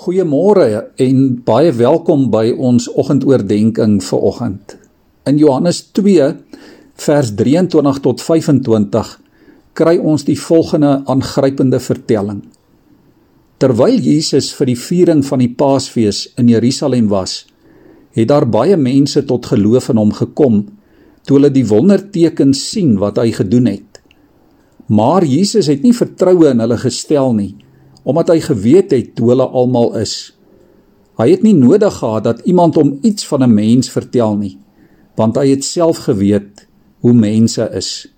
Goeiemôre en baie welkom by ons oggendoordenkings vir oggend. In Johannes 2 vers 23 tot 25 kry ons die volgende aangrypende vertelling. Terwyl Jesus vir die viering van die Paasfees in Jerusalem was, het daar baie mense tot geloof in hom gekom toe hulle die wondertekens sien wat hy gedoen het. Maar Jesus het nie vertroue in hulle gestel nie omdat hy geweet het hoe hulle almal is. Hy het nie nodig gehad dat iemand hom iets van 'n mens vertel nie, want hy het self geweet hoe mense is.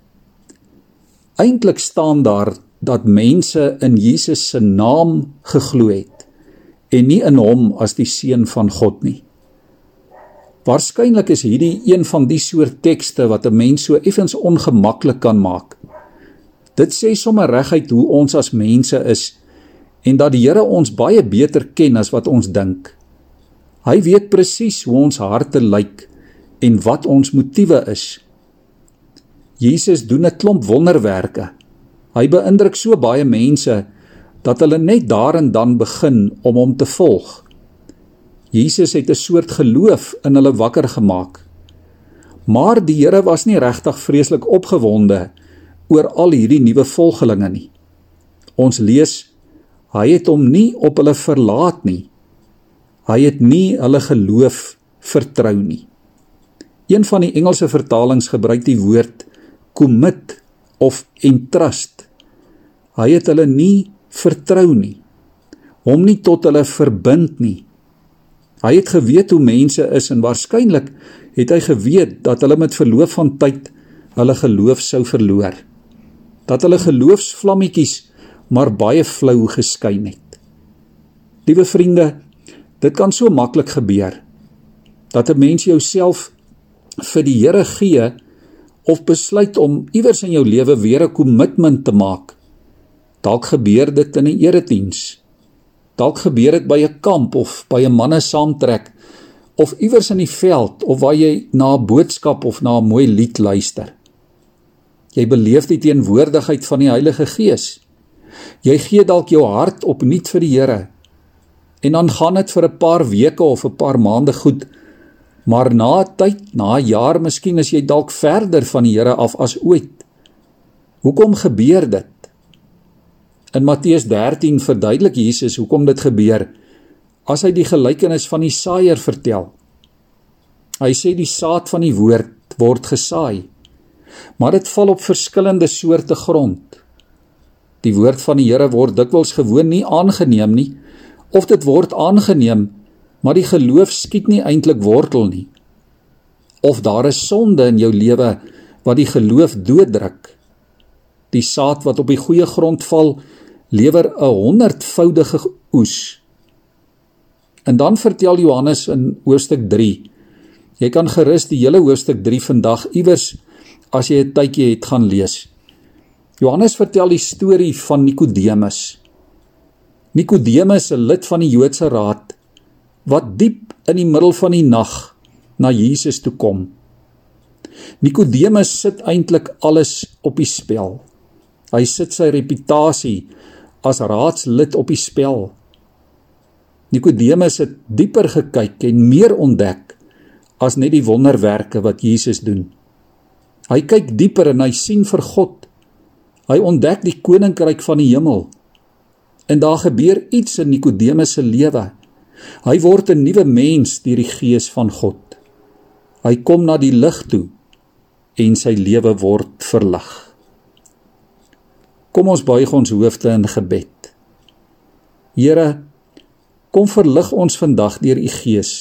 Eintlik staan daar dat mense in Jesus se naam geglo het en nie in hom as die seun van God nie. Waarskynlik is hierdie een van die soort tekste wat 'n mens so effens ongemaklik kan maak. Dit sê sommer reguit hoe ons as mense is en dat die Here ons baie beter ken as wat ons dink. Hy weet presies hoe ons harte lyk en wat ons motiewe is. Jesus doen 'n klomp wonderwerke. Hy beïndruk so baie mense dat hulle net daar en dan begin om hom te volg. Jesus het 'n soort geloof in hulle wakker gemaak. Maar die Here was nie regtig vreeslik opgewonde oor al hierdie nuwe volgelinge nie. Ons lees Hy het hom nie op hulle verlaat nie. Hy het nie hulle geloof vertrou nie. Een van die Engelse vertalings gebruik die woord commit of entrust. Hy het hulle nie vertrou nie. Hom nie tot hulle verbind nie. Hy het geweet hoe mense is en waarskynlik het hy geweet dat hulle met verloop van tyd hulle geloof sou verloor. Dat hulle geloofsvlammetjies maar baie flou geskyn het. Liewe vriende, dit kan so maklik gebeur dat 'n mens jouself vir die Here gee of besluit om iewers in jou lewe weer 'n kommitment te maak. Dalk gebeur dit in 'n erediens. Dalk gebeur dit by 'n kamp of by 'n manne saamtrek of iewers in die veld of waar jy na 'n boodskap of na 'n mooi lied luister. Jy beleef die teenwoordigheid van die Heilige Gees. Jy gee dalk jou hart opnuut vir die Here. En dan gaan dit vir 'n paar weke of 'n paar maande goed. Maar na 'n tyd, na 'n jaar, miskien is jy dalk verder van die Here af as ooit. Hoekom gebeur dit? In Matteus 13 verduidelik Jesus hoekom dit gebeur as hy die gelykenis van die saaier vertel. Hy sê die saad van die woord word gesaai, maar dit val op verskillende soorte grond. Die woord van die Here word dikwels gewoon nie aangeneem nie of dit word aangeneem, maar die geloof skiet nie eintlik wortel nie. Of daar is sonde in jou lewe wat die geloof dooddruk. Die saad wat op die goeie grond val, lewer 'n honderdvoudige oes. En dan vertel Johannes in hoofstuk 3. Jy kan gerus die hele hoofstuk 3 vandag iewers as jy 'n tydjie het gaan lees. Johannes vertel die storie van Nikodemus. Nikodemus, 'n lid van die Joodse Raad, wat diep in die middel van die nag na Jesus toe kom. Nikodemus sit eintlik alles op die spel. Hy sit sy reputasie as raadslid op die spel. Nikodemus het dieper gekyk en meer ontdek as net die wonderwerke wat Jesus doen. Hy kyk dieper en hy sien vir God Hy ontdek die koninkryk van die hemel. En daar gebeur iets in Nikodemus se lewe. Hy word 'n nuwe mens deur die gees van God. Hy kom na die lig toe en sy lewe word verlig. Kom ons buig ons hoofde in gebed. Here, kom verlig ons vandag deur u gees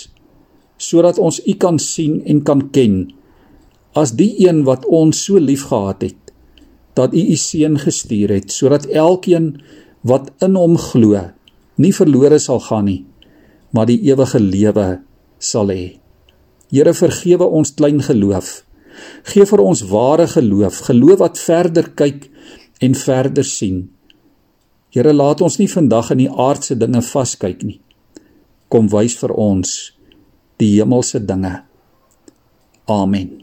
sodat ons u kan sien en kan ken as die een wat ons so liefgehad het dat u u seun gestuur het sodat elkeen wat in hom glo nie verlore sal gaan nie maar die ewige lewe sal hê. Here vergewe ons klein geloof. Geef vir ons ware geloof, geloof wat verder kyk en verder sien. Here laat ons nie vandag in die aardse dinge vaskyk nie. Kom wys vir ons die hemelse dinge. Amen.